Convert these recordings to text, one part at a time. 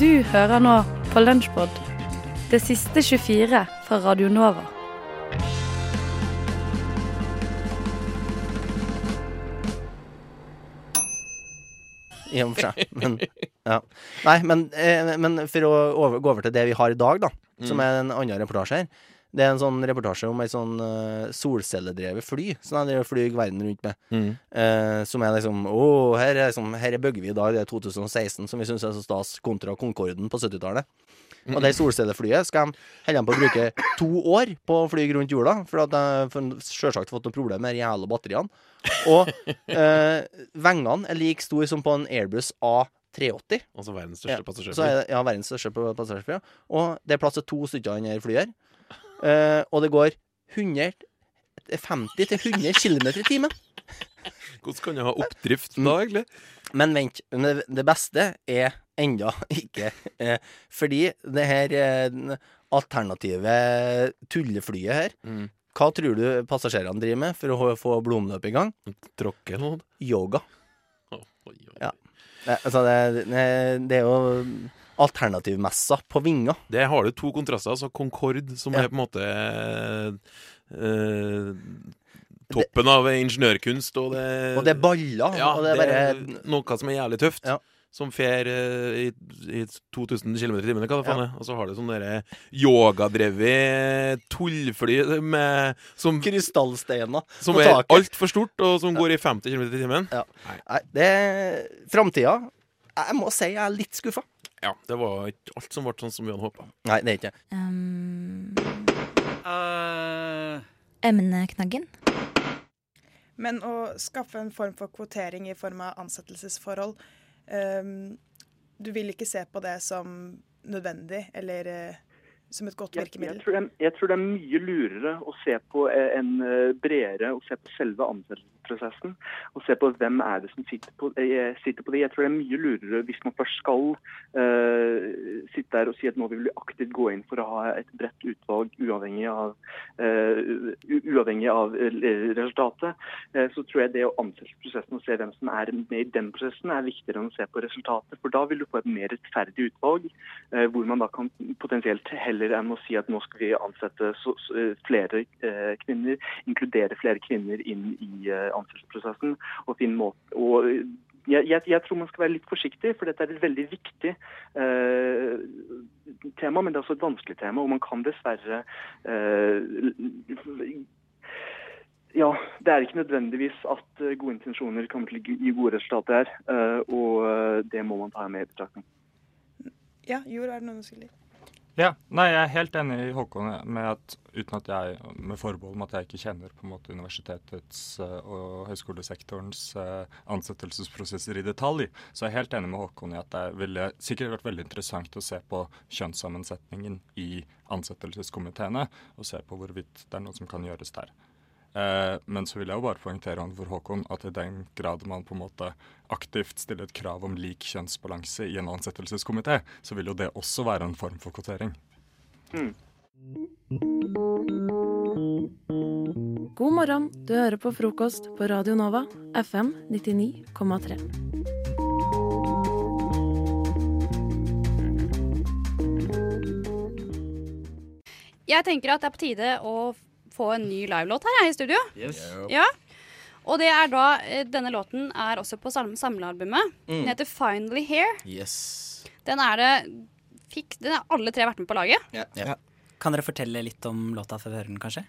Du hører nå på Lunsjpod, det siste 24 fra Radio Nova. I og for seg. Men, ja. Nei, men, eh, men for å over, gå over til det vi har i dag, da, som er en annen reportasje her. Det er en sånn reportasje om ei sånn uh, solcelledrevet fly som jeg flyr verden rundt med. Mm. Uh, som er liksom Å, her er, liksom, her er bygger vi i dag, det er 2016, som vi syns er så stas, kontra Concorden på 70-tallet. Og det solcelleflyet skal de holde på å bruke to år på å fly rundt jorda, for at de sjølsagt fått noen problemer med de jævla batteriene. Og uh, vengene er like store som på en Airbus A380. Altså verdens største passasjerfly. er ja, verdens største pa- passasjerfly. Og det er plass til to stykker i det flyet her. Eh, og det går 100, 50 100 km i timen. Hvordan kan jeg ha oppdrift da, egentlig? Men vent, det, beste er enda ikke uh, Fordi det her uh, alternative tulleflyet her Mm. Hva tror du passasjerene driver med for å få blodomløpet i gang? Tråkke noe? Yoga. Oh, oi, oi. Ja. Altså, det, det, det er jo alternativmesser på vinger. Det har du to kontraster. Altså Concorde, som Ja. er på en måte eh, toppen av ingeniørkunst, og det Og det er baller. Ja, og det er bare noe som er jævlig tøft. Ja. Som fer eh, i, i 2000 km i timen, hva det faen er. Og så har du sånn derre yogadrevet tullfly med, som, krystallsteiner som på er altfor stort, og som går i 50 km i timen. Nei, det er framtida. Jeg må si jeg er litt skuffa. Ja, det var ikke alt som ble sånn som vi hadde håpa. Nei, det er ikke det. Um, uh. emneknaggen. Men å skaffe en form for kvotering i form av ansettelsesforhold um, Du vil ikke se på det som nødvendig eller uh, som et godt Jeg, jeg, virkemiddel? tror det jeg tror det er mye lurere å se på eh, en eh, bredere å se på selve ansettelsesprosessen. Og se på hvem er det som sitter på, eh, sitter på det. Jeg tror det er mye lurere hvis man først skal uh, sitte der og si at nå vil vi aktivt gå inn for å ha et bredt utvalg uavhengig av, uh, uavhengig av eh, resultatet. Uh, så tror jeg det å ansette prosessen og se hvem som er med i den prosessen, er viktigere enn å se på resultatet. For da vil du få et mer rettferdig utvalg, eh, hvor man da kan potensielt heller enn å si at nå skal vi ansette så, så, eh, flere eh, kvinner, inkludere flere kvinner inn i eh, ansettelsesprosessen. og finne måte og jeg, jeg, jeg tror man skal være litt forsiktig, for dette er et veldig viktig eh, tema, men det er også et vanskelig tema, og man kan dessverre eh, ja, det er ikke nødvendigvis at eh, gode intensjoner kommer til å gi gode resultater her, eh, og eh, det må man ta med i betraktning. Ja, Jord, er det noe du skulle Ja, nei, jeg er helt enig i Håkon med at uten at jeg, med forbehold om at jeg ikke kjenner på en måte universitetets eh, og høyskolesektorens eh, ansettelsesprosesser i detalj, så er jeg helt enig med Håkon i at det ville sikkert vært veldig interessant å se på kjønnssammensetningen i ansettelseskomiteene, og se på hvorvidt det er noe som kan gjøres der. Eh, men så vil jeg jo bare poengtere overfor Håkon at i den grad man på en måte aktivt stiller et krav om lik kjønnsbalanse i en ansettelseskomité, så vil jo det også være en form for kvotering. God morgen, du hører på frokost på Radio Nova, FM 99,3. Jeg tenker at det er på tide å få en ny livelåt her her i studio. Ja. Og det er da eh, Denne låten er også på sam- samlealbumet. Den heter 'Finally Here'. yes. Den er det fikk, Den har alle tre vært med på laget. Ja. Kan dere fortelle litt om låta før vi hører den, kanskje?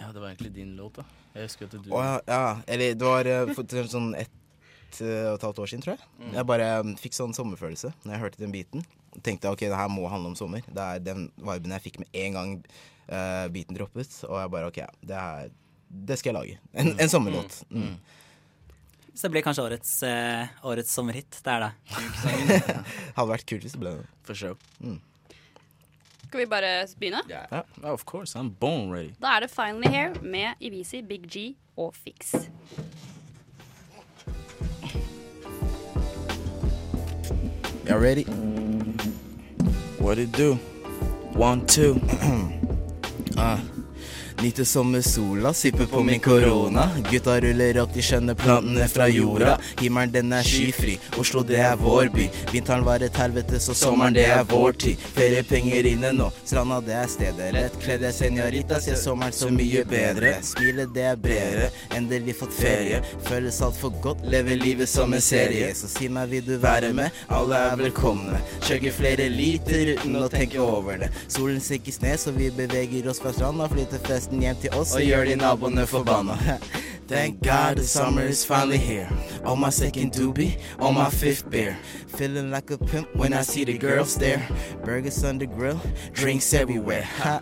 ja, det var egentlig din låt, da. Jeg husker at du Å ja, ja. Eller det var eh, for sånn ett eh, og et halvt år siden, tror jeg. Jeg bare eh, fikk sånn sommerfølelse når jeg hørte den biten. Tenkte ok, det her må handle om sommer. Det er den viben jeg fikk med en gang uh, beaten droppet. Og jeg bare ok, det, er, det skal jeg lage. En, en sommerlåt. Mm. Så det blir kanskje årets, uh, årets sommerhit. Det er det. Hadde vært kult hvis det ble det. For sure. Skal vi bare begynne? Ja, of course. I'm born ready. Da er det 'Finally Here' med Ivisi, Big G og Fix. Y'all ready? What it do? One, two. uh, Nyter sommersola, sipper på min korona. Gutta ruller opp de skjønne plantene fra jorda. Himmelen den er skyfri, Oslo det er vår by. Vinteren var et helvete, så sommeren det er vår tid. Feriepenger inne nå, stranda det er stedet. Lettkledde senorita ser sommeren så mye bedre. Smilet det er bredere, endelig fått ferie. Føles altfor godt, lever livet som en serie. Så si meg, vil du være med? Alle er velkomne. Kjøkker flere liter uten å tenke over det. Solen stikkes ned, så vi beveger oss fra stranda. Flytter festen hjem til oss og gjør de naboene forbanna. Thank God the summer is finally here. On my second doobie, on my fifth beer. Feeling like a pimp when I see the girls there. Burgers on the grill, drinks everywhere. Ha.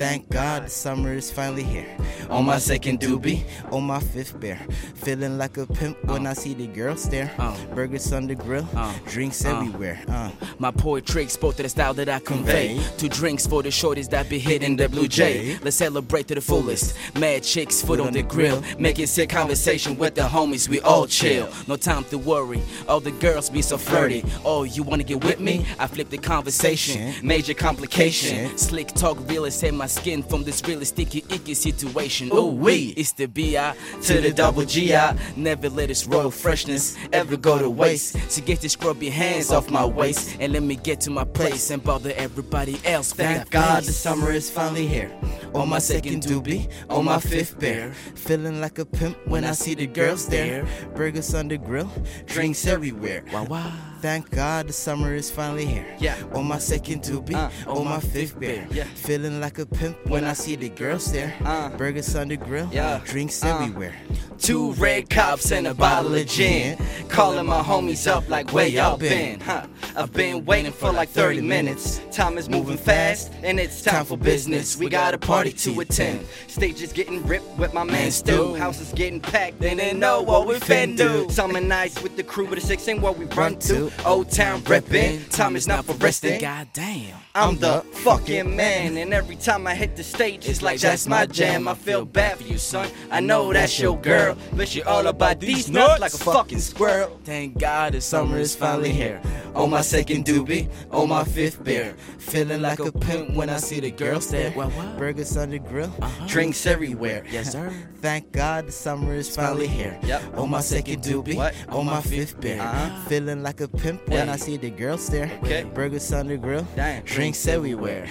Thank God the summer is finally here. On my second doobie, on my fifth beer. Feeling like a pimp when I see the girls there. Uh. Burgers on the grill, uh. drinks uh. everywhere. Uh. My poetry exposed to the style that I convey. Two drinks for the shorties that be hitting the blue jay. Let's celebrate to the fullest. Mad chicks, foot on the grill. Making sick conversation with the homies, we all chill. No time to worry. All the girls be so flirty. Oh, you wanna get with me? I flip the conversation. Major complication. Slick talk really save my skin from this really sticky, icky situation. Ooh, wee. It's the B.I. to the double G.I. Never let this royal freshness ever go to waste. So get your scrubby hands off my waist and let me get to my place and bother everybody else. Thank God the summer is finally here. On my second doobie, on my fifth beer. Feeling like a pimp when I see the girls there. Burgers on the grill, drinks everywhere. Wow, wow. Thank God the summer is finally here. Yeah. On my second doobie, on my fifth beer. Yeah. Feeling like a pimp when I see the girls there. Burgers on the grill, Yeah. drinks Uh. everywhere. Two red cops and a bottle of gin. Calling my homies up like where y'all been? Huh? I've been waiting for like 30 minutes. Time is moving fast and it's time for business. We got a party to attend. Stage is getting ripped with my man Stu. House is getting packed. and They didn't know what we fin do. Summer nights with the crew, but the six ain't what we run to. Old town reppin'. Time is not for resting. God damn. I'm the fucking man, and every time I hit the stage, it's like that's my jam. I feel bad for you, son. I know that's your girl, but she all about these nuts like a fucking squirrel. Thank God the summer is finally here. On my second doobie, on my fifth beer. Feeling like a pimp when I see the girls there. Burgers on the grill, drinks everywhere. Yes, sir. Thank God the summer is finally here. Yep. On my second doobie, What? on my fifth beer. Uh-huh. Feeling like a pimp when Yeah. I see the girls there. Okay. Burgers on the grill, Damn. drinks everywhere.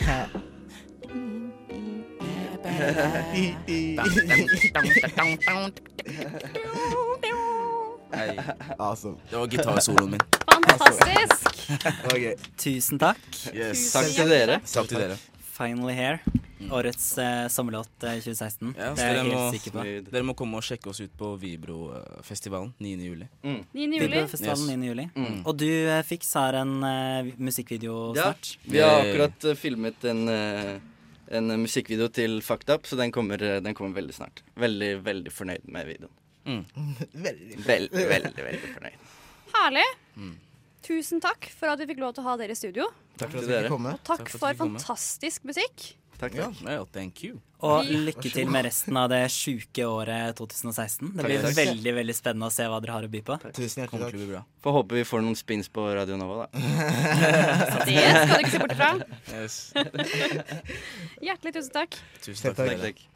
Awesome. Det var gitarsoloen min. Fantastisk! okay. Tusen takk. Yes. Takk til dere. Takk til dere. Finally Here. Årets eh, sommerlåt eh, 2016. Ja, så det er dere jeg må, helt sikker på. dere må komme og sjekke oss ut på Vibro-festivalen 9. juli. 9. juli. Bibliofestivalen 9. juli. Mm. Og du eh, fikser en eh, musikkvideo Ja, snart. vi har akkurat eh, filmet en, eh, en musikkvideo til Fucked Up, så den kommer, eh, den kommer veldig snart. Veldig, veldig fornøyd med videoen. Veldig. Veldig, veldig, veldig fornøyd. Herlig. Mm. Tusen takk for at vi fikk lov til å ha dere i studio. Takk for at dere kom. Og takk, for fantastisk musikk. Takk, Ja, well, thank you. Og lykke til med resten av det sjuke året 2016. Det blir takk. veldig veldig spennende å se hva dere har å by på. Tusen hjertelig takk. bra. Får håpe vi får noen spins på Radio Nova, da. Det skal du ikke se bort fra. Yes. Hjertelig tusen takk. Tusen takk. takk.